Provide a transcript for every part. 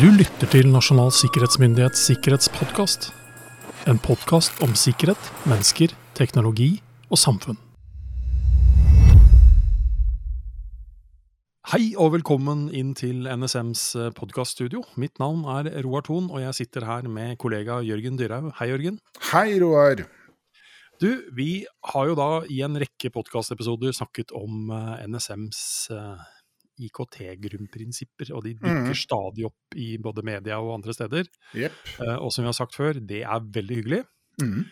Du lytter til Nasjonal sikkerhetsmyndighets sikkerhetspodkast. En podkast om sikkerhet, mennesker, teknologi og samfunn. Hei og velkommen inn til NSMs podkaststudio. Mitt navn er Roar Thon, og jeg sitter her med kollega Jørgen Dyrhaug. Hei, Jørgen. Hei, Roar. Du, vi har jo da i en rekke podkastepisoder snakket om eh, NSMs eh, IKT-grunnprinsipper, og de dukker mm. stadig opp i både media og andre steder. Yep. Uh, Og som vi har sagt før, det er veldig hyggelig. Mm.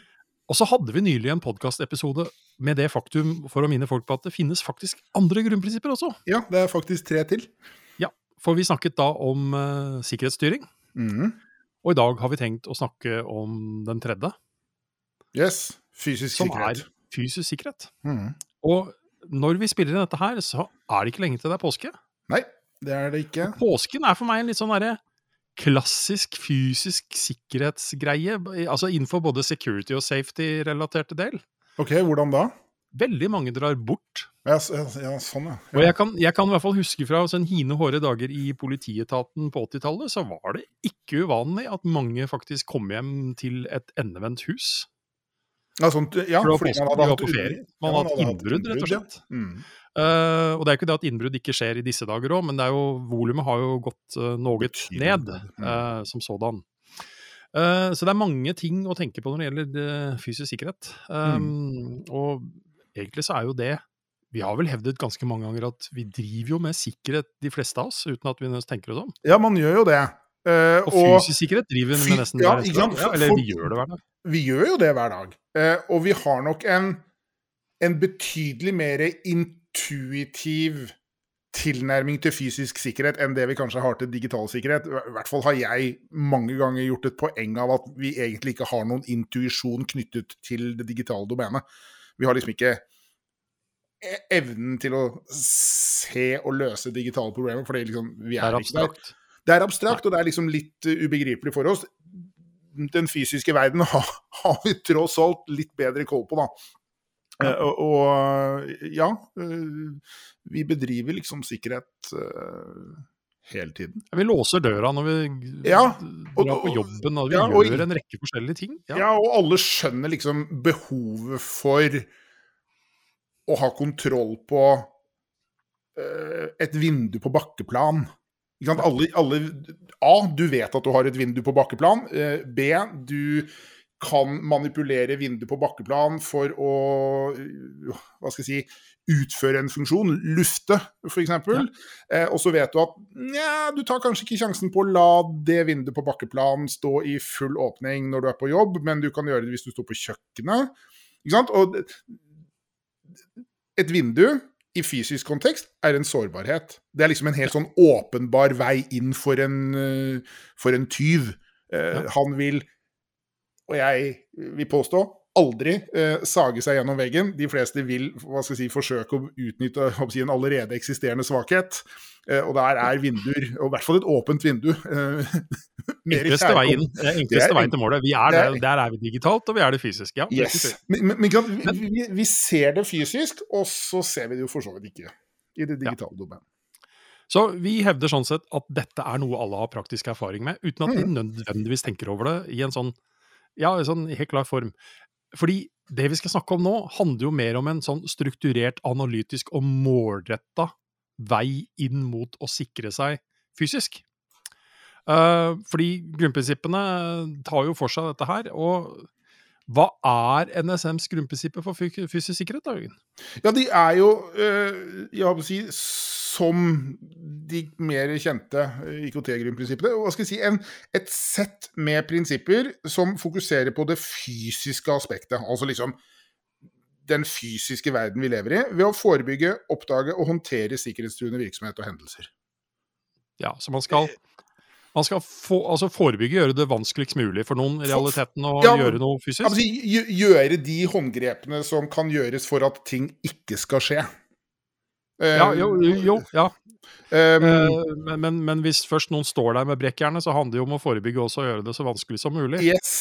Og så hadde vi nylig en podkastepisode med det faktum for å minne folk på at det finnes faktisk andre grunnprinsipper også. Ja, det er faktisk tre til. Ja, For vi snakket da om uh, sikkerhetsstyring, Mm. og i dag har vi tenkt å snakke om den tredje, Yes. Fysisk som sikkerhet. er fysisk sikkerhet. Mhm. Og når vi spiller inn dette her, så er det ikke lenge til det er påske. Nei, det er det ikke. Påsken er for meg en litt sånn derre klassisk fysisk sikkerhetsgreie, altså innenfor både security og safety-relaterte del. Ok, hvordan da? Veldig mange drar bort. Ja, ja, sånn, ja. Og jeg kan, jeg kan i hvert fall huske fra sånn hine hårde dager i politietaten på 80-tallet, så var det ikke uvanlig at mange faktisk kom hjem til et endevendt hus. Ja, sånt, ja For fordi man hadde hatt ferie. Man hadde hatt innbrudd, rett og ja. slett. Mhm. Eh, og det er jo ikke det at innbrudd ikke skjer i disse dager òg, men det er jo, volumet har jo gått uh, noe ned mm. eh, som sådan. Uh, så det er mange ting å tenke på når det gjelder fysisk sikkerhet. Um, Mm. Og egentlig så er jo det Vi har vel hevdet ganske mange ganger at vi driver jo med sikkerhet, de fleste av oss, uten at vi tenker oss om. Ja, man gjør jo det. Uh, Og fysisk sikkerhet driver vi med nesten ja, hver eneste dag. Ja, eller vi gjør det hver dag. Vi gjør jo det hver dag. Eh, og vi har nok en, en betydelig mer intuitiv tilnærming til fysisk sikkerhet enn det vi kanskje har til digital sikkerhet. I hvert fall har jeg mange ganger gjort et poeng av at vi egentlig ikke har noen intuisjon knyttet til det digitale domenet. Vi har liksom ikke e- evnen til å se og løse digitale problemer, for liksom, vi er, er ikke der. abstrakt. Det er abstrakt, og det er liksom litt ubegripelig for oss. Den fysiske verden har, har vi tross alt litt bedre koll på, da. Ja. og, og ja, eh, vi bedriver liksom sikkerhet uh, hele tiden. Vi låser døra når vi Ja, og- drar på jobben, og vi og- gjør en rekke forskjellige ting. Ja. og alle skjønner liksom behovet for å ha kontroll på et vindu på bakkeplan. Ikke sant? Alle, alle, A, du vet at du har et vindu på bakkeplan. Eh, B, du kan manipulere vindu på bakkeplan for å eh, hva skal jeg si, utføre en funksjon. Lufte, f.eks. Eh, og så vet du at nja, du tar kanskje ikke sjansen på å la det vinduet på bakkeplan stå i full åpning når du er på jobb, men du kan gjøre det hvis du står på kjøkkenet. Ikke sant? Og et vindu i fysisk kontekst er en sårbarhet. Det er liksom en helt sånn åpenbar vei inn for en, eh, for en tyv. Eh, Ja. Han vil, og jeg vil påstå, aldri eh, sage seg gjennom veggen. De fleste vil hva skal jeg si, forsøke å utnytte å si, en allerede eksisterende svakhet. Eh, og der er vinduer, og i hvert fall et åpent vindu, eh, Enkleste veien, er enkleste veien til målet. Vi er er- der, der er vi digitalt, og vi er det fysisk. Ja, Yes. Men, men, men vi, vi, vi ser det fysisk, og så ser vi det jo for så vidt ikke i det digitale domenet. Så vi hevder sånn sett at dette er noe alle har praktisk erfaring med, uten at de Mm. nødvendigvis tenker over det i en sånn, ja, en sånn helt klar form. Fordi det vi skal snakke om nå, handler jo mer om en sånn strukturert, analytisk og målretta vei inn mot å sikre seg fysisk. Eh, fordi grunnprinsippene tar jo for seg dette her, og hva er NSMs grunnprinsipper for fysisk sikkerhet, da, Jørgen? Ja, de er jo, øh, jeg på å si, som de mer kjente IKT-grunnprinsippene. Hva skal jeg si, en, et sett med prinsipper som fokuserer på det fysiske aspektet. Altså liksom den fysiske verden vi lever i, ved å forebygge, oppdage og håndtere sikkerhetstruende virksomhet og hendelser. Ja, så man skal, man skal få, altså forebygge, gjøre det vanskeligst mulig for noen i realiteten å Ja, gjøre noe fysisk. Altså, gjøre de håndgrepene som kan gjøres for at ting ikke skal skje. Eh, Ja, jo, jo, ja. Um, Eh, men, men, men hvis først noen står der med brekkjernet, så handler det jo om å forebygge også og gjøre det så vanskelig som mulig. yes.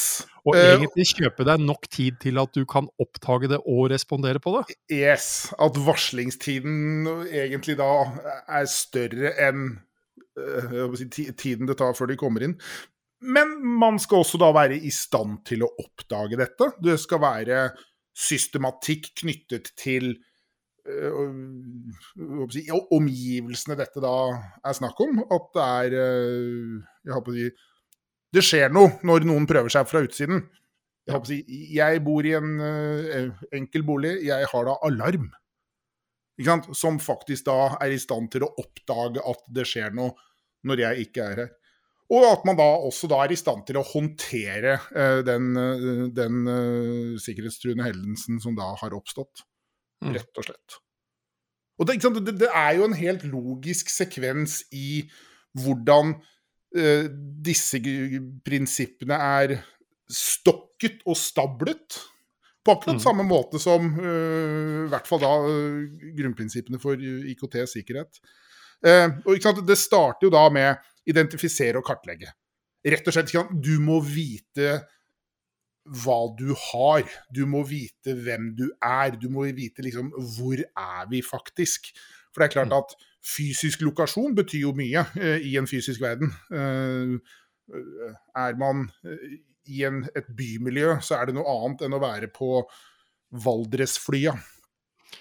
Og eh, egentlig kjøpe deg nok tid til at du kan oppdage det og respondere på det. Yes. At varslingstiden egentlig da er større enn uh, tiden det tar før de kommer inn. Men man skal også da være i stand til å oppdage dette. Det skal være systematikk knyttet til omgivelsene dette da er snakk om. At det er uh, Jeg på å si Det skjer noe når noen prøver seg fra utsiden. Jeg, si, jeg bor i en uh, enkel bolig, jeg har da alarm. Som faktisk da er i stand til å oppdage at det skjer noe når jeg ikke er her. Og at man da også da er i stand til å håndtere den, den sikkerhetstruende hendelsen som da har oppstått. Mm. Rett og slett. Og det, det, det, er jo en helt logisk sekvens i hvordan disse prinsippene er stokket og stablet. På akkurat mm. samme måte som uh, i hvert fall da uh, grunnprinsippene for IKT-sikkerhet. Uh, og Det starter jo da med identifisere og kartlegge. Rett og slett, Du må vite hva du har. Du må vite hvem du er. Du må vite liksom hvor er vi faktisk. For det er klart mm. at fysisk lokasjon betyr jo mye uh, i en fysisk verden. Uh, er man i en, et bymiljø, så er det noe annet enn å være på Valdresflya.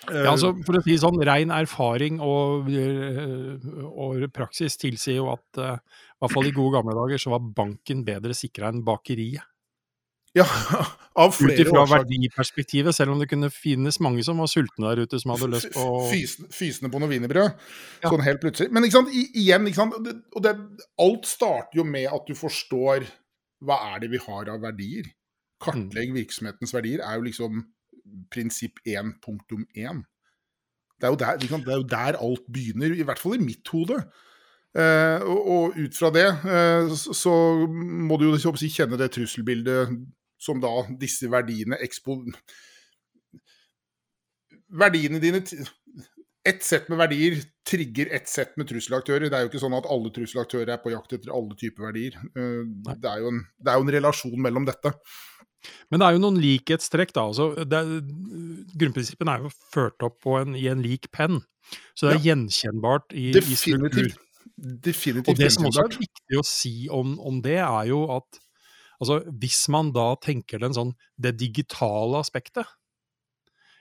Ja, altså For å si sånn, Ren erfaring og, eh, og praksis tilsier jo at i hvert fall i gode gamle dager så var banken bedre sikra enn bakeriet. Ja, av flere Ut ifra verdiperspektivet, selv om det kunne finnes mange som var sultne der ute, som hadde lyst på Fysende, fysende på noe wienerbrød, ja. sånn helt plutselig. Men ikke sant, I, igjen, ikke sant, og det, alt starter jo med at du forstår hva er det vi har av verdier? Kartlegg mm. virksomhetens verdier er jo liksom prinsipp 1.1. Det er, der, det er, jo der, alt begynner, i hvert fall i mitt hode. Eh, og, og, ut fra det eh, så må du jo si, kjenne det trusselbildet som da disse verdiene ekspo... Verdiene dine ett sett med verdier trigger ett sett med trusselaktører. Det er jo ikke sånn at alle trusselaktører er på jakt etter alle typer verdier. Eh, det er, en, det er, jo en, relasjon mellom dette. Men det er jo noen likhetstrekk, da. Altså, er, grunnprinsippene er jo ført opp en, i en lik penn. Så det er ja. gjenkjennbart i, i struktur. Definitivt. Og det som også er viktig å si om, om det, er jo at altså, hvis man da tenker den sånn, det digitale aspektet,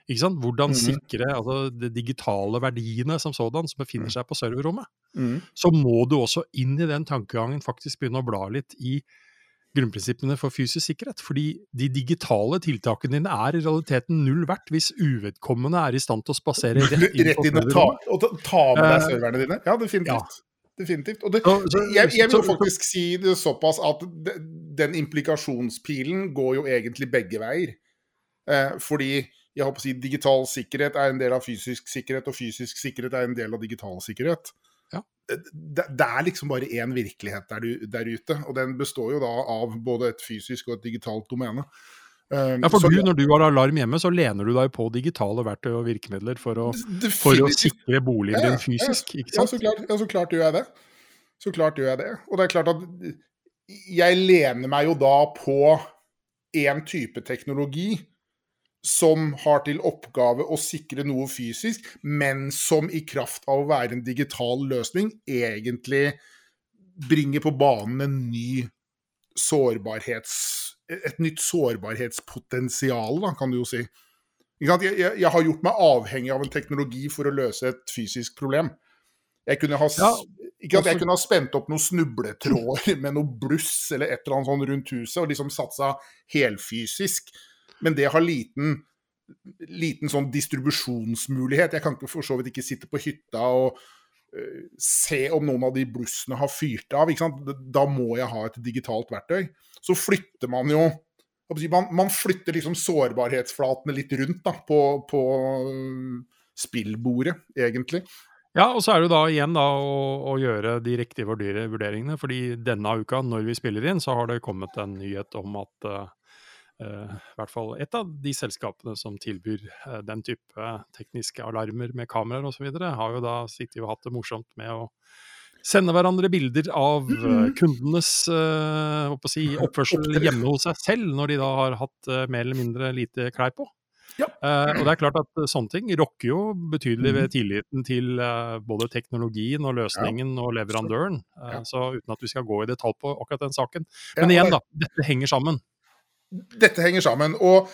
ikke sant? Hvordan mm. sikre altså, de digitale verdiene som sådan, som befinner mm. seg på serverrommet. Mm. Så må du også inn i den tankegangen faktisk begynne å bla litt i grunnprinsippene for fysisk sikkerhet. Fordi de digitale tiltakene dine er i realiteten null verdt hvis uvedkommende er i stand til å spasere rett inn rett inn og ta, og ta, med deg eh, serverne dine. Ja, definitivt. Ja. Definitivt. Og det, jeg, jeg, vil faktisk si det såpass at den implikasjonspilen går jo egentlig begge veier. Eh, fordi jeg håper å si, digital sikkerhet er en del av fysisk sikkerhet, og fysisk sikkerhet er en del av digital sikkerhet. Ja. Det, det, er liksom bare én virkelighet der, der, ute, og den består jo da av både et fysisk og et digitalt domene. Um, ja, for så, du, Når du har alarm hjemme, så lener du deg på digitale verktøy og virkemidler for å, for å sikre boligen din fysisk, ikke sant? Ja, så klart, ja, så klart gjør jeg det. Så klart gjør jeg det. Og det er klart at jeg lener meg jo da på én type teknologi som har til oppgave å sikre noe fysisk, men som i kraft av å være en digital løsning egentlig bringer på banen en ny sårbarhets... Et nytt sårbarhetspotensial, da, kan du jo si. Jeg, jeg, jeg, har gjort meg avhengig av en teknologi for å løse et fysisk problem. Jeg kunne ha, ja, ikke at jeg kunne ha spent opp noen snubletråder med noe bluss eller et eller annet sånt rundt huset og liksom satsa helfysisk men det har liten, liten sånn distribusjonsmulighet. Jeg kan ikke, for så vidt ikke sitte på hytta og uh, se om noen av de blussene har fyrt av. Da må jeg ha et digitalt verktøy. Så flytter man jo man, man flytter liksom sårbarhetsflatene litt rundt da, på, på spillbordet, egentlig. Ja, og så er det da igjen da å, å, gjøre de riktige vurderingene. fordi denne uka, når vi spiller inn, så har det kommet en nyhet om at uh, uh, i hvert fall et av de selskapene som tilbyr uh, den type tekniske alarmer med kameraer osv., har jo da sittet og hatt det morsomt med å sende hverandre bilder av uh, kundenes si, oppførsel hjemme hos seg selv, når de da har hatt mer eller mindre lite klær på. Ja. Uh, og det er klart at sånne ting rokker jo betydelig Mhm. ved tilliten til uh, både teknologien og løsningen og leverandøren. Uh, Ja. Så uten at vi skal gå i detalj på akkurat den saken. Ja, Men igjen, da. Dette henger sammen. Dette henger sammen. Og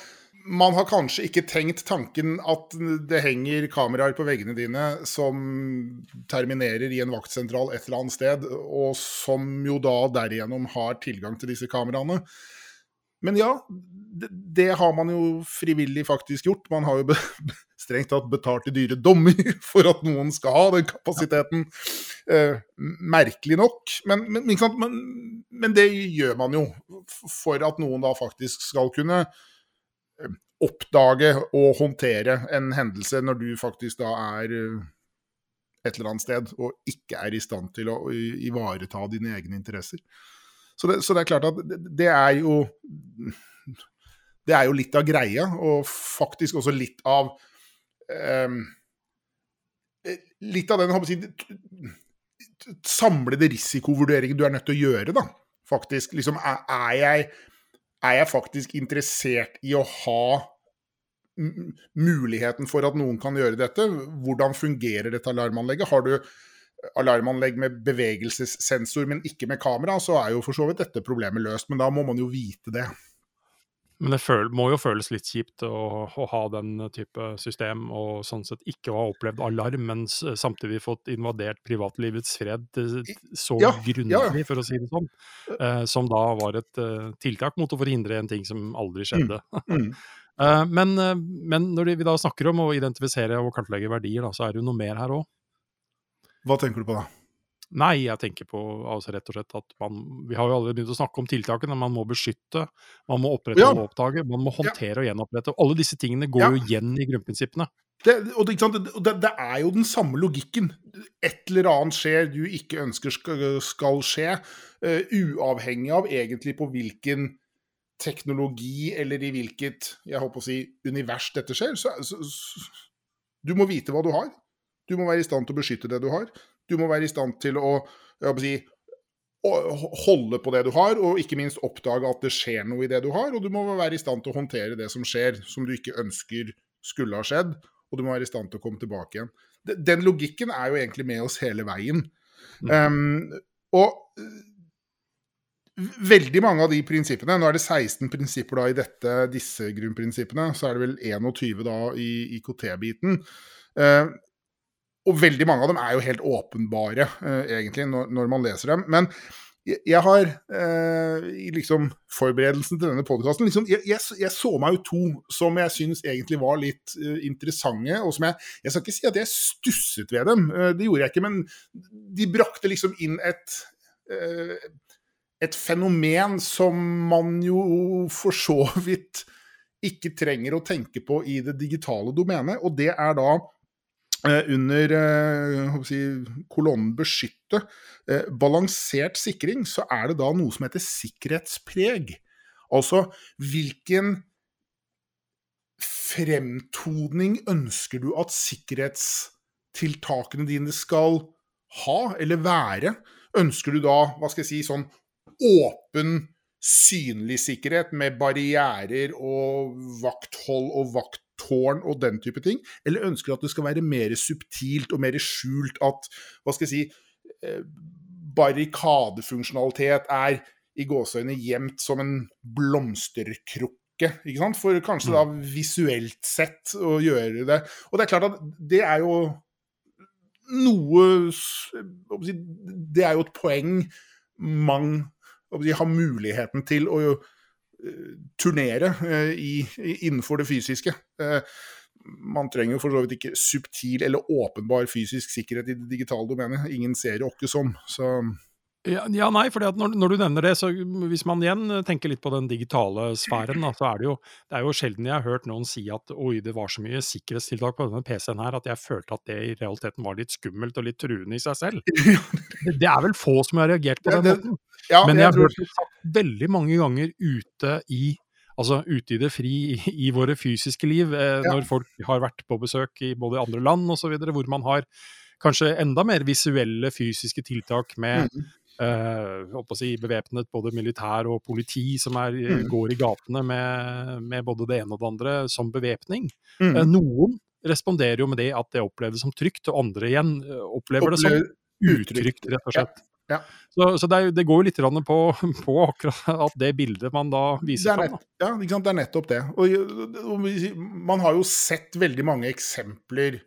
man har kanskje ikke tenkt tanken at det henger kameraer på veggene dine som terminerer i en vaktsentral et eller annet sted, og som jo da derigjennom har tilgang til disse kameraene. Men ja, det, det har man jo frivillig faktisk gjort. Man har jo be, strengt tatt betalt i dyre dommer for at noen skal ha den kapasiteten. Eh, merkelig nok. Men, men, men, men det gjør man jo for at noen da faktisk skal kunne eh, oppdage og håndtere en hendelse når du faktisk da er eh, et eller annet sted og ikke er i stand til å ivareta dine egne interesser. Så det, så det er klart at det, er jo Det er jo litt av greia, og faktisk også litt av um, Litt av den håper samlede risikovurderingen du er nødt til å gjøre, da. Faktisk. Liksom, er, jeg, er jeg faktisk interessert i å ha muligheten for at noen kan gjøre dette? Hvordan fungerer dette alarmanlegget? Har du alarmanlegg med bevegelsessensor, men ikke med kamera, så er jo for så vidt dette problemet løst. Men da må man jo vite det. Men det føl, må jo føles litt kjipt å, å ha den type system, og sånn sett ikke ha opplevd alarm, men samtidig fått invadert privatlivets fred eh, så Ja, grundig, ja, for å si det sånn. Eh, som da var et eh, tiltak mot å forhindre en ting som aldri skjedde. Mm. Eh, men, eh, men når vi da snakker om å identifisere og kartlegge verdier, da, så er det jo noe mer her òg. Hva tenker du på da? Nei, jeg tenker på altså rett og slett at man Vi har jo allerede begynt å snakke om tiltakene. Man må beskytte, man må opprette Ja. og oppdage, man må håndtere og gjenopprette. Alle disse tingene går Ja. jo igjen i grunnprinsippene. Det, og? Det, det, det er jo den samme logikken. Et eller annet skjer du ikke ønsker skal, skal skje, uh, uavhengig av egentlig på hvilken teknologi eller i hvilket jeg håper å si, univers dette skjer. Så, så, så, du må vite hva du har. Du må være i stand til å beskytte det du har. Du må være i stand til å, si, å holde på det du har, og ikke minst oppdage at det skjer noe i det du har. Og du må være i stand til å håndtere det som skjer, som du ikke ønsker skulle ha skjedd. Og du må være i stand til å komme tilbake igjen. Den logikken er jo egentlig med oss hele veien. Um, og veldig mange av de prinsippene, nå er det 16 prinsipper da i dette, disse grunnprinsippene, så er det vel 21 da i IKT-biten. Uh, og veldig mange av dem er jo helt åpenbare, uh, egentlig, når, når man leser dem. Men jeg, har uh, i liksom forberedelsen til denne podkasten liksom, jeg, jeg, jeg så meg jo to som jeg syns egentlig var litt uh, interessante. og som jeg, jeg skal ikke si at jeg stusset ved dem, uh, det gjorde jeg ikke, men de brakte liksom inn et uh, et fenomen som man jo for så vidt ikke trenger å tenke på i det digitale domenet, og det er da eh, under eh, jeg si, kolonnen 'beskytte', eh, balansert sikring, så er det da noe som heter sikkerhetspreg. Altså hvilken fremtoning ønsker du at sikkerhetstiltakene dine skal ha, eller være? Ønsker du da, hva skal jeg si, sånn åpen, synlig sikkerhet med barrierer og vakthold og vakttårn og den type ting? Eller ønsker du at det skal være mer subtilt og mer skjult, at hva skal jeg si, eh, barrikadefunksjonalitet er i gåseøynene gjemt som en blomsterkrukke? Ikke sant? For kanskje da visuelt sett å gjøre det. Og det er klart at det er jo noe Det er jo et poeng man har muligheten til å eh, turnere eh, i, innenfor det fysiske. Eh, man trenger jo for så vidt ikke subtil eller åpenbar fysisk sikkerhet i det digitale domenet. Ingen ser det åkke som. Så Ja, ja nei, for når, når du nevner det, så hvis man igjen tenker litt på den digitale sfæren, da, så er det jo det er jo sjelden jeg har hørt noen si at oi, det var så mye sikkerhetstiltak på denne PC-en her at jeg følte at det i realiteten var litt skummelt og litt truende i seg selv. Det, er vel få som har reagert på den måten. ja, Men jeg har tror- hørt det veldig mange ganger ute i Altså ute i det fri i, i våre fysiske liv, eh, Ja. når folk har vært på besøk i både andre land osv., hvor man har kanskje enda mer visuelle fysiske tiltak med Mm. Eh, si, bevæpnet både militær og politi som er, Mm. går i gatene med, med både det ene og det andre som bevæpning. Mm. Eh, noen responderer jo med det at det oppleves som trygt, og andre igjen opplever, opplever det som utrygt, rett og slett. Ja, ja. Så, så det, er, det går jo litt på, på akkurat at det bildet man da viser er, fram. ja, det er nettopp det. Og, og man har jo sett veldig mange eksempler eh,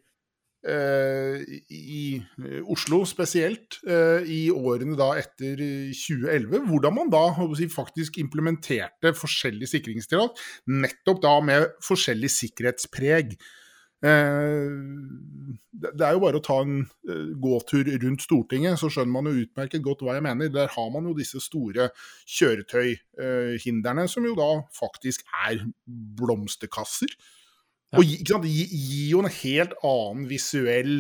i eh, Oslo spesielt, eh, i årene da etter 2011, hvordan man da si, faktisk implementerte forskjellige sikringstiltak, nettopp da med forskjellig sikkerhetspreg. Eh, det er jo bare å ta en eh, gåtur rundt Stortinget, så skjønner man jo utmerket godt hva jeg mener. Der har man jo disse store kjøretøyhindrene, som jo da faktisk er blomsterkasser. Ja. Og ikke gir gir jo en helt annen visuell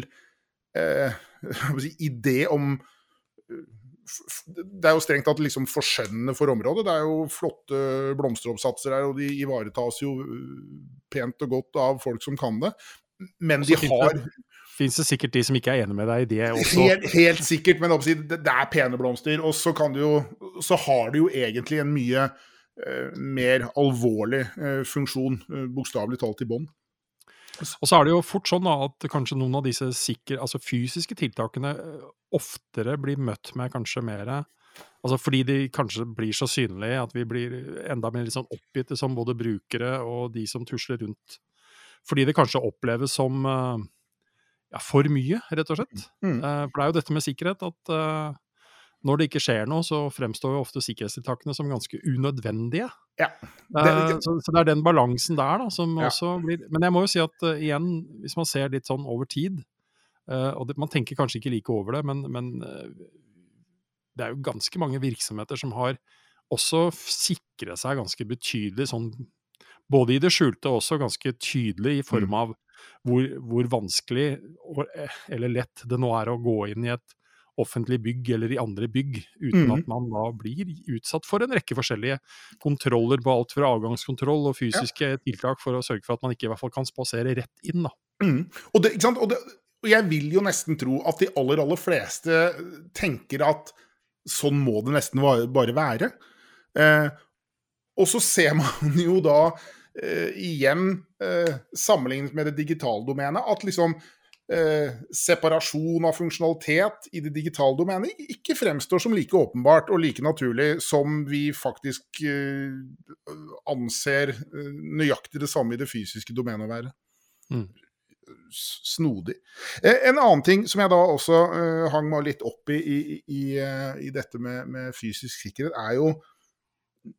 eh, si, idé om eh, Det er jo strengt tatt liksom forskjønnende for området. Det er jo flotte blomsteroppsatser her, og de ivaretas jo eh, pent og godt av folk som kan det. Men de har Fins det sikkert de som ikke er enig med deg i det også? Helt, helt sikkert, men det, er pene blomster. Og så kan du jo Så har det jo egentlig en mye eh, mer alvorlig eh, funksjon, uh, bokstavelig talt, i bånn. Og så er det jo fort sånn da, at kanskje noen av disse sikker, altså fysiske tiltakene eh, oftere blir møtt med kanskje mer Altså fordi de kanskje blir så synlige at vi blir enda mer liksom sånn oppgitte som både brukere og de som tusler rundt. Fordi det kanskje oppleves som eh, ja, for mye, rett og slett. Mm. Eh, For det er jo dette med sikkerhet at når det ikke skjer noe, så fremstår jo ofte sikkerhetstiltakene som ganske unødvendige. Ja. Eh, så, så det er den balansen der da, som Ja. også blir Men jeg må jo si at uh, igjen, hvis man ser litt sånn over tid uh, Og det, man tenker kanskje ikke like over det, men, men det er jo ganske mange virksomheter som har også sikra seg ganske betydelig sånn Både i det skjulte og også ganske tydelig i form Mm. av hvor, hvor vanskelig eller lett det nå er å gå inn i et offentlig bygg eller i andre bygg, uten mm. at man da blir utsatt for en rekke forskjellige kontroller på alt fra avgangskontroll og fysiske tiltak for å sørge for at man ikke i hvert fall kan spasere rett inn. da. Mm. Og, det? Og, det, og jeg vil jo nesten tro at de aller, aller fleste tenker at sånn må det nesten bare være. Eh, og så ser man jo da eh, igjen, eh, sammenlignet med det digitale domenet, at liksom eh, separasjon av funksjonalitet i det digitale domenet ikke fremstår som like åpenbart og like naturlig som vi faktisk eh, anser eh, nøyaktig det samme i det fysiske domenet å være Mm. snodig. Eh, En annen ting som jeg da også eh, hang meg litt opp i i, i, i dette med, med fysisk sikkerhet, er jo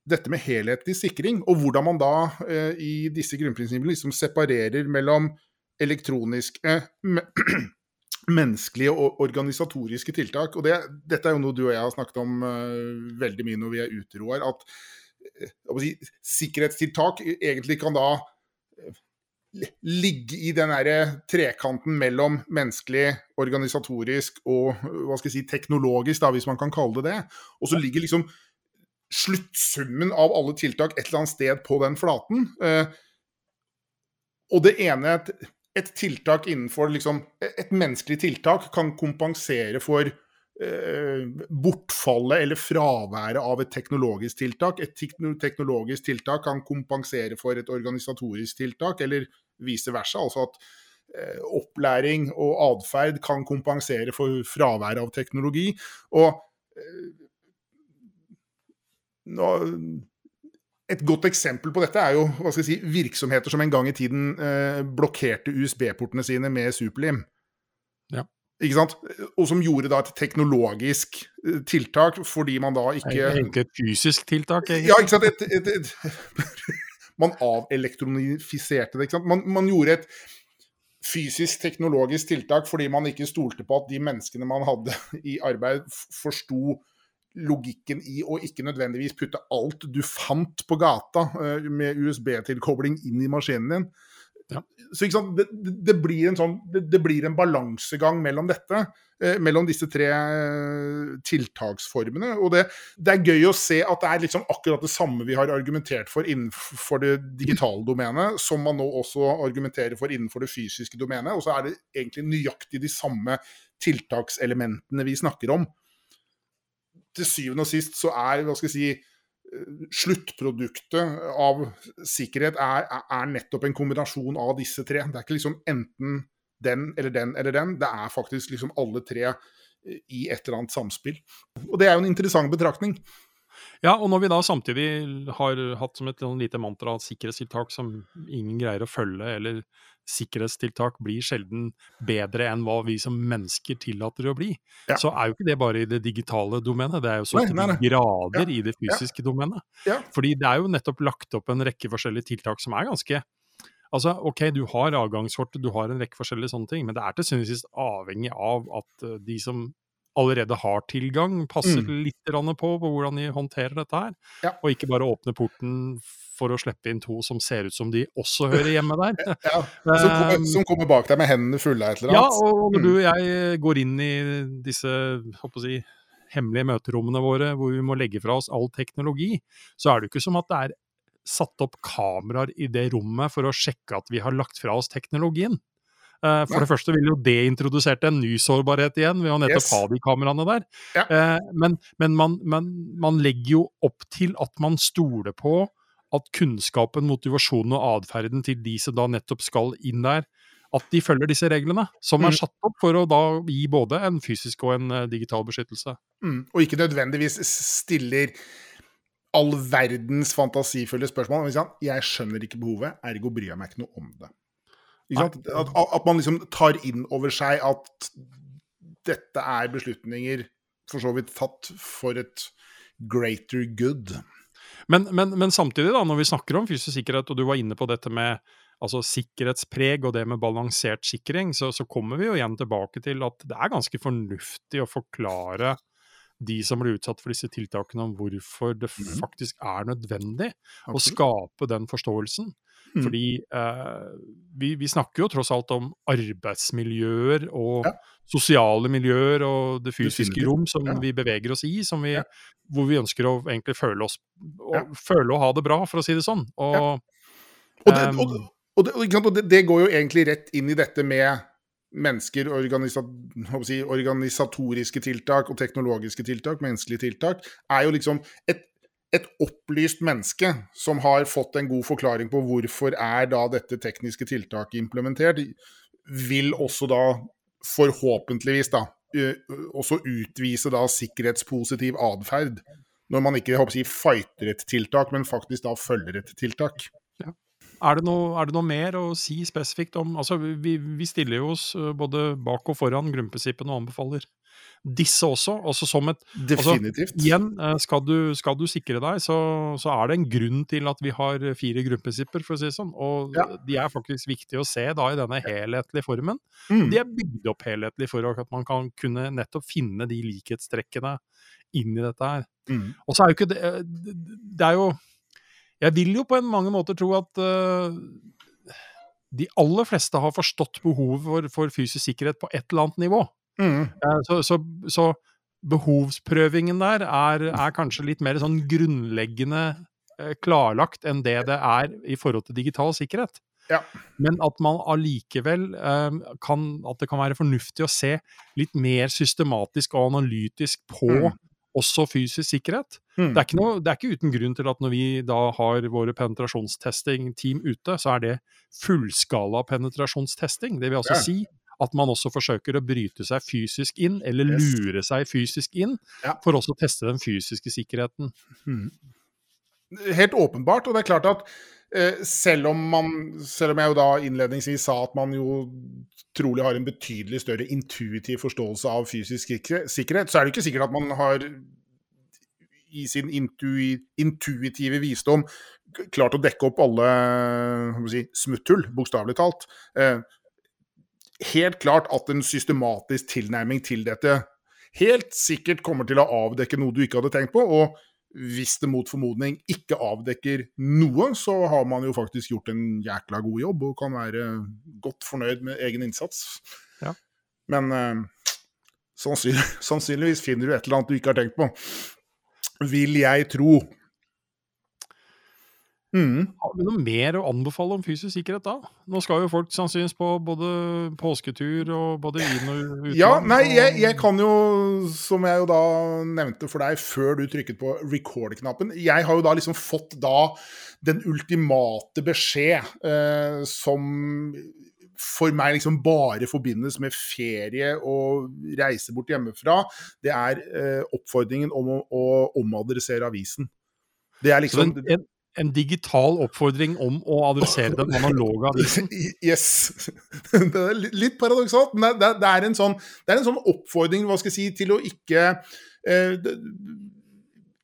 dette med helhetlig sikring, og hvordan man da eh, i disse grunnprinsippene liksom separerer mellom elektroniske, menneskelige og organisatoriske tiltak. Og det, dette er jo noe du og jeg har snakket om eh, veldig mye når vi er ute, Roar. At eh, si, sikkerhetstiltak egentlig kan da eh, ligge i den der trekanten mellom menneskelig, organisatorisk og hva skal jeg si, teknologisk, da, hvis man kan kalle det det. Og så ligger liksom sluttsummen av alle tiltak et eller annet sted på den flaten. Og det ene et, tiltak innenfor liksom Et menneskelig tiltak kan kompensere for eh, bortfallet eller fraværet av et teknologisk tiltak. Et teknologisk tiltak kan kompensere for et organisatorisk tiltak, eller vice versa. Altså at eh, opplæring og atferd kan kompensere for fraværet av teknologi. Og eh, nå, et godt eksempel på dette er jo hva skal jeg si, virksomheter som en gang i tiden eh, blokkerte USB-portene sine med superlim. Ja. Ikke sant? Og som gjorde da et teknologisk eh, tiltak, fordi man da ikke Egentlig et fysisk tiltak, egentlig. Ja, ikke sant? Et, et, et, man avelektronifiserte det. ikke sant? Man, man gjorde et fysisk teknologisk tiltak fordi man ikke stolte på at de menneskene man hadde i arbeid, forsto logikken i å ikke nødvendigvis putte alt du fant på gata eh, med USB-tilkobling inn i maskinen din. Ja. Så det, det blir en sånn, det, det blir en balansegang mellom dette. eh, Mellom disse tre eh, tiltaksformene. Og det, det er gøy å se at det er liksom akkurat det samme vi har argumentert for innenfor det digitale domenet, som man nå også argumenterer for innenfor det fysiske domenet. Og så er det egentlig nøyaktig de samme tiltakselementene vi snakker om. Til syvende og sist så er hva skal jeg si, eh, sluttproduktet av sikkerhet er, er, nettopp en kombinasjon av disse tre. Det er ikke liksom enten den eller den eller den. Det er faktisk liksom alle tre i et eller annet samspill. Og det er jo en interessant betraktning. Ja, og når vi da samtidig har hatt som et lite mantra at sikkerhetstiltak som ingen greier å følge, eller sikkerhetstiltak blir sjelden bedre enn hva vi som mennesker tillater å bli, ja. så er jo ikke det bare i det digitale domenet, det er jo så til de grader ja. i det fysiske ja. domenet. Fordi det er jo nettopp lagt opp en rekke forskjellige tiltak som er ganske Altså, OK, du har avgangskortet, du har en rekke forskjellige sånne ting, men det er til syvende og sist avhengig av at eh, de som allerede har tilgang, passer mm. litt på, på hvordan de håndterer dette her. Ja. Og ikke bare åpne porten for å slippe inn to som ser ut som de også hører hjemme der. ja, som, kommer, ehm, som, kommer, bak deg med hendene fulle av et eller annet. Ja, og når du mm. og jeg går inn i disse håper si, hemmelige møterommene våre hvor vi må legge fra oss all teknologi, så er det jo ikke som at det er satt opp kameraer i det rommet for å sjekke at vi har lagt fra oss teknologien. Uh, for ja. det første ville jo det introdusert en ny sårbarhet igjen, ved å nettopp yes. ha de kameraene der. Ja. Uh, men, men man, man, man, legger jo opp til at man stoler på at kunnskapen, motivasjonen og atferden til de som da nettopp skal inn der, at de følger disse reglene, som er mm. satt opp for å da gi både en fysisk og en uh, digital beskyttelse. Mm. Og ikke nødvendigvis stiller all verdens fantasifulle spørsmål. Men jeg skjønner ikke behovet, ergo bryr jeg meg ikke noe om det. At, at, man liksom tar inn over seg at dette er beslutninger for så vidt tatt for et greater good. Men, men, men, samtidig, da, når vi snakker om fysisk sikkerhet, og du var inne på dette med altså, sikkerhetspreg og det med balansert sikring, så, så, kommer vi jo igjen tilbake til at det er ganske fornuftig å forklare de som blir utsatt for disse tiltakene, om hvorfor det mhm. faktisk er nødvendig Absolutt. å skape den forståelsen. Mm. Fordi eh, vi, vi, snakker jo tross alt om arbeidsmiljøer og ja. sosiale miljøer og det fysiske rom som ja. vi beveger oss i, vi, ja. hvor vi ønsker å egentlig føle oss føle å ha det bra, for å si det sånn. Og, og, det, og, og det, det, går jo egentlig rett inn i dette med mennesker, organisa si, organisatoriske tiltak og teknologiske tiltak, menneskelige tiltak, er jo liksom et et opplyst menneske som har fått en god forklaring på hvorfor er da dette tekniske tiltaket implementert, vil også da forhåpentligvis da også utvise da sikkerhetspositiv atferd. Når man ikke håper å si, fighter et tiltak, men faktisk da følger et tiltak. Er det, noe, er det, noe, mer å si spesifikt om altså Vi, vi stiller jo oss både bak og foran grunnprinsippene og anbefaler disse også. Altså som et, altså, Definitivt. Altså, igjen, eh, skal du, skal du, sikre deg, så, så, er det en grunn til at vi har fire grunnprinsipper, for å si det sånn. Og ja. de er faktisk viktige å se da i denne helhetlige formen. Mm. De er bygd opp helhetlig for at man kan kunne nettopp finne de likhetstrekkene inn i dette her. Mm. Og så er jo ikke det eh, Det er jo Jeg vil jo på en mange måter tro at uh, de aller fleste har forstått behovet for, for, fysisk sikkerhet på et eller annet nivå. Mm. Uh, så, så, så, behovsprøvingen der er, er, kanskje litt mer sånn grunnleggende uh, klarlagt enn det det er i forhold til digital sikkerhet. Ja. Men at man allikevel kan At det kan være fornuftig å se litt mer systematisk og analytisk på mm. Også fysisk sikkerhet. Mm. Det, er noe, det, er ikke uten grunn til at når vi da har våre penetrasjonstesting-team ute, så er det fullskala penetrasjonstesting. Det vil altså ja. si at man også forsøker å bryte seg fysisk inn, eller yes. lure seg fysisk inn, ja. for også å teste den fysiske sikkerheten. Hmm. Helt åpenbart, og det er klart at eh, selv, om man, selv om jeg jo da innledningsvis sa at man jo trolig har en betydelig større intuitiv forståelse av fysisk sikkerhet, så er det ikke sikkert at man har i sin intui, intuitive visdom klart å dekke opp alle si, smutthull, bokstavelig talt. Eh, helt klart at en systematisk tilnærming til dette helt sikkert kommer til å avdekke noe du ikke hadde tenkt på. og hvis det mot formodning ikke avdekker noe, så har man jo faktisk gjort en jækla god jobb og kan være godt fornøyd med egen innsats. Ja. Men eh, sannsynlig, sannsynligvis finner du et eller annet du ikke har tenkt på. Vil jeg tro. Mm. Har vi noe mer å anbefale om fysisk sikkerhet da? Nå skal jo folk sannsynligvis på både påsketur og både inn og utland. Ja, nei, jeg, jeg kan jo, som jeg jo da nevnte for deg før du trykket på record-knappen Jeg har jo da liksom fått da den ultimate beskjed eh, som for meg liksom bare forbindes med ferie og reise bort hjemmefra. Det er eh, oppfordringen om å, å omadressere avisen. Det er Så liksom en, en, en digital oppfordring om å adressere den analoge avisen. Yes. Det er litt- paradoksalt, men det, er en sånn, det er en sånn oppfordring hva skal jeg si, til å ikke eh,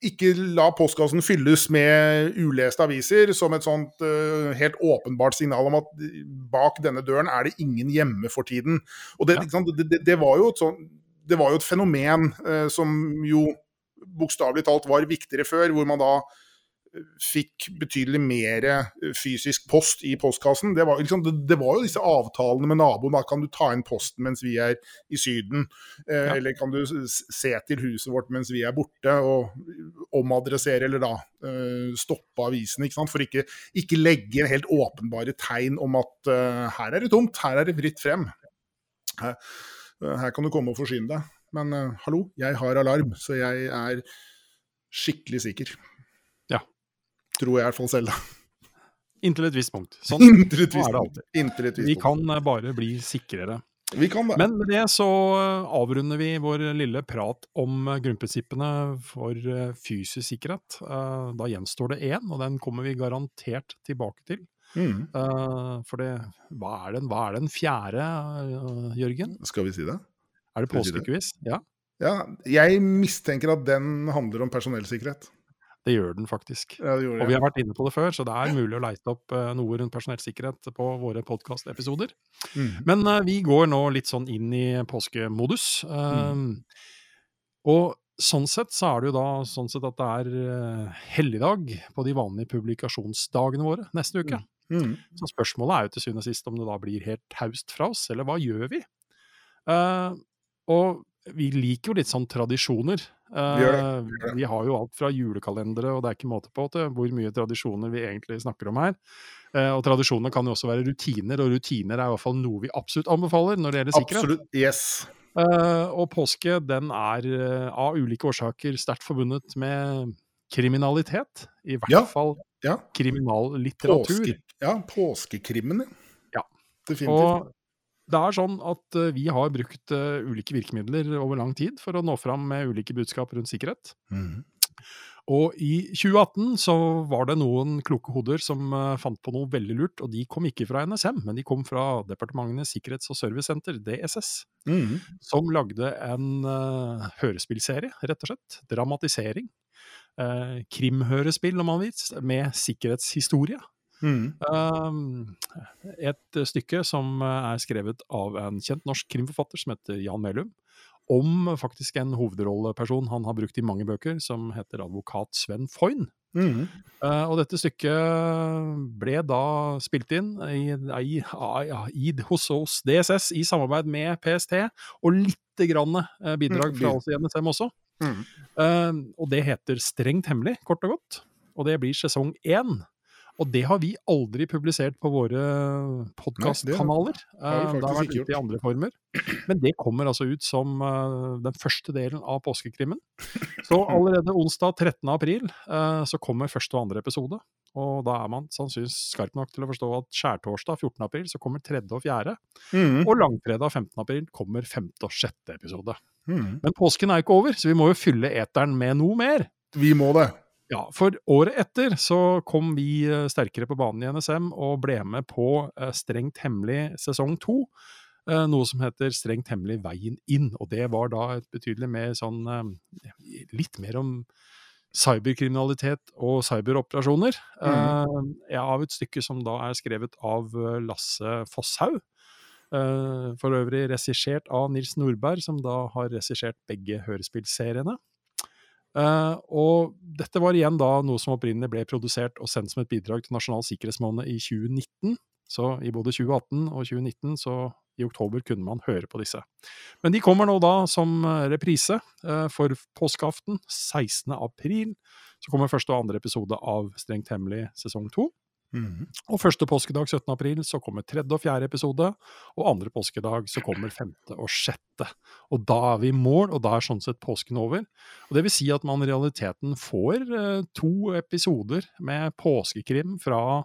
ikke la postkassen fylles med uleste aviser, som et sånt uh, helt åpenbart signal om at bak denne døren er det ingen hjemme for tiden. Og det, Ja. det, det, var, jo sånt, det var jo et fenomen uh, som jo bokstavelig talt var viktigere før, hvor man da fikk betydelig mer eh, fysisk post i postkassen. Det var, liksom, det, det var jo disse avtalene med naboen. Da kan du ta inn posten mens vi er i Syden. Eh, Ja. Eller kan du se til huset vårt mens vi er borte, og omadressere eller da eh, stoppe avisen. Ikke? For ikke, ikke legge helt åpenbare tegn om at eh, her er det tomt, her er det fritt frem. Her, eh, her kan du komme og forsyne deg. Men eh, hallo, jeg har alarm, så jeg er skikkelig sikker. Tror jeg i hvert fall selv. da. Inntil et visst punkt. Sånn. Inntil et visst punkt. Inntil et visst Vi kan eh, bare bli sikrere. Vi kan. Men med det så eh, avrunder vi vår lille prat om eh, grunnprinsippene for fysisk sikkerhet. Da gjenstår det én, og den kommer vi garantert tilbake til. Mm. For det, hva er den, hva er den fjerde, Jørgen? Skal vi si det? Er det? påskequiz? Ja, Ja, jeg mistenker at den handler om personellsikkerhet. Det gjør den faktisk. Ja, det Og vi har vært inne på det før, så det er mulig å leite opp eh, noe rundt personellsikkerhet på våre podkastepisoder. Mm. Men uh, vi går nå litt sånn inn i påskemodus. Um, Og sånn sett så er det jo da sånn sett at det er uh, helligdag på de vanlige publikasjonsdagene våre neste uke. Mm. Så spørsmålet er jo til syvende og sist om det da blir helt taust fra oss, eller hva gjør vi? Uh, og vi liker jo litt sånn tradisjoner. Eh, Vi har jo alt fra julekalendere, og det er ikke måte på til hvor mye tradisjoner vi egentlig snakker om her. Eh, og tradisjoner kan jo også være rutiner, og rutiner er i hvert fall noe vi absolutt anbefaler når det gjelder sikkerhet. Absolutt. Yes. Eh, og påske den er av ulike årsaker sterkt forbundet med kriminalitet. I hvert Ja, fall ja. kriminallitteratur. Påske, ja, påskekrimmen, ja. Ja. Definitivt. Og det er sånn at eh, vi har brukt eh, ulike virkemidler over lang tid for å nå fram med ulike budskap rundt sikkerhet. Mm. Og i 2018 så var det noen kloke hoder som eh, fant på noe veldig lurt, og de kom ikke fra NSM, men de kom fra Departementenes sikkerhets- og servicesenter, DSS, mm. som lagde en uh, hørespillserie, rett og slett. Dramatisering. Uh, krimhørespill, om man vil, med sikkerhetshistorie. Mhm. Um, et stykke som eh, er skrevet av en kjent norsk krimforfatter som heter Jan Melum, om faktisk en hovedrolleperson han har brukt i mange bøker, som heter advokat Sven Foyn. Mm. Uh, og dette stykket ble da spilt inn i, i, i, hos hos, DSS i samarbeid med PST, og lite grann eh, bidrag Mm, fra oss i NSM også. Mm. Uh, og det heter Strengt hemmelig, kort og godt. Og det blir sesong én. Og det har vi aldri publisert på våre podkastkanaler. det har vært ute i andre former. Men det kommer altså ut som eh, den første delen av påskekrimmen. Så allerede onsdag 13. april eh, så kommer første og andre episode. Og da er man sannsynligvis skarp nok til å forstå at skjærtorsdag 14. april så kommer tredje og fjerde. Mm. Og langfredag 15. april kommer femte og sjette episode. Mm. Men påsken er ikke over, så vi må jo fylle eteren med noe mer. Vi må det. Ja, for året etter så kom vi eh, sterkere på banen i NSM og ble med på eh, Strengt hemmelig sesong to. eh, Noe som heter Strengt hemmelig veien inn. Og det var da et betydelig mer sånn Litt mer om cyberkriminalitet og cyberoperasjoner. Mm. Av et stykke som da er skrevet av Lasse Fosshaug. For øvrig regissert av Nils Nordberg, som da har regissert begge hørespillseriene. Eh, og dette var igjen da noe som opprinnelig ble produsert og sendt som et bidrag til Nasjonal sikkerhetsmåned i 2019. Så i både 2018 og 2019, så i oktober kunne man høre på disse. Men de kommer nå da som eh, reprise eh, for påskeaften 16. april. Så kommer første og andre episode av Strengt hemmelig sesong to. Mhm. Og første påskedag 17. april så kommer tredje og fjerde episode, og andre påskedag så kommer femte og sjette. Og da er vi i mål, og da er sånn sett påsken over. Og det vil si at man i realiteten får eh, to episoder med påskekrim fra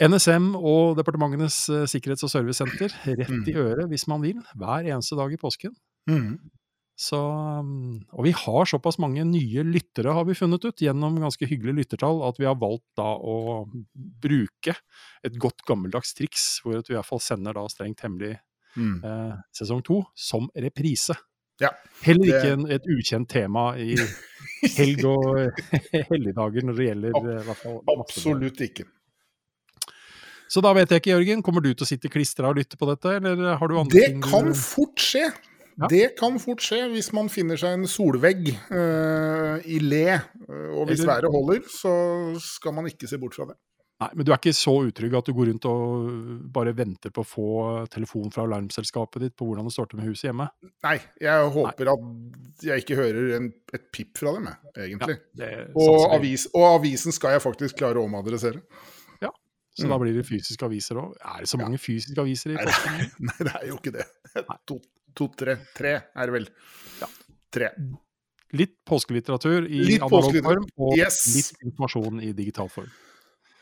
NSM og Departementenes eh, sikkerhets- og servicesenter rett i øret hvis man vil, hver eneste dag i påsken. Mhm. Så, um, og vi har såpass mange nye lyttere, har vi funnet ut, gjennom ganske hyggelige lyttertall, at vi har valgt da å bruke et godt gammeldags triks, hvor vi i hvert fall sender da strengt hemmelig mm. eh, sesong to som reprise. Ja, Heller det- ikke en, et ukjent tema i helg og helligdager når det gjelder Ab- eh, i hvert fall Absolutt ikke. Så da vet jeg ikke, Jørgen, kommer du til å sitte klistra og lytte på dette, eller har du andre Det ting Det kan fort skje. Ja. Det kan fort skje hvis man finner seg en solvegg uh, i le. eh, og hvis Eller- været holder, så skal man ikke se bort fra det. Nei, men du er ikke så utrygg at du går rundt og bare venter på å få telefon fra alarmselskapet ditt på hvordan det står til med huset hjemme? Nei, jeg håper at jeg ikke hører en, et pip fra dem, jeg, egentlig. Ja, og, avis, og avisen skal jeg faktisk klare å omadressere. Ja, Så da blir det fysiske aviser òg. Er det så mange fysiske aviser i Nei, påsken? Nei, det er jo ikke det. To, to tre. Er det vel. Ja. Tre. Litt påskelitteratur i Litt analog form, og Yes. litt informasjon i digital form.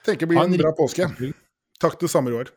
Tenker det blir en en bra påske. Takk til samme, Roar.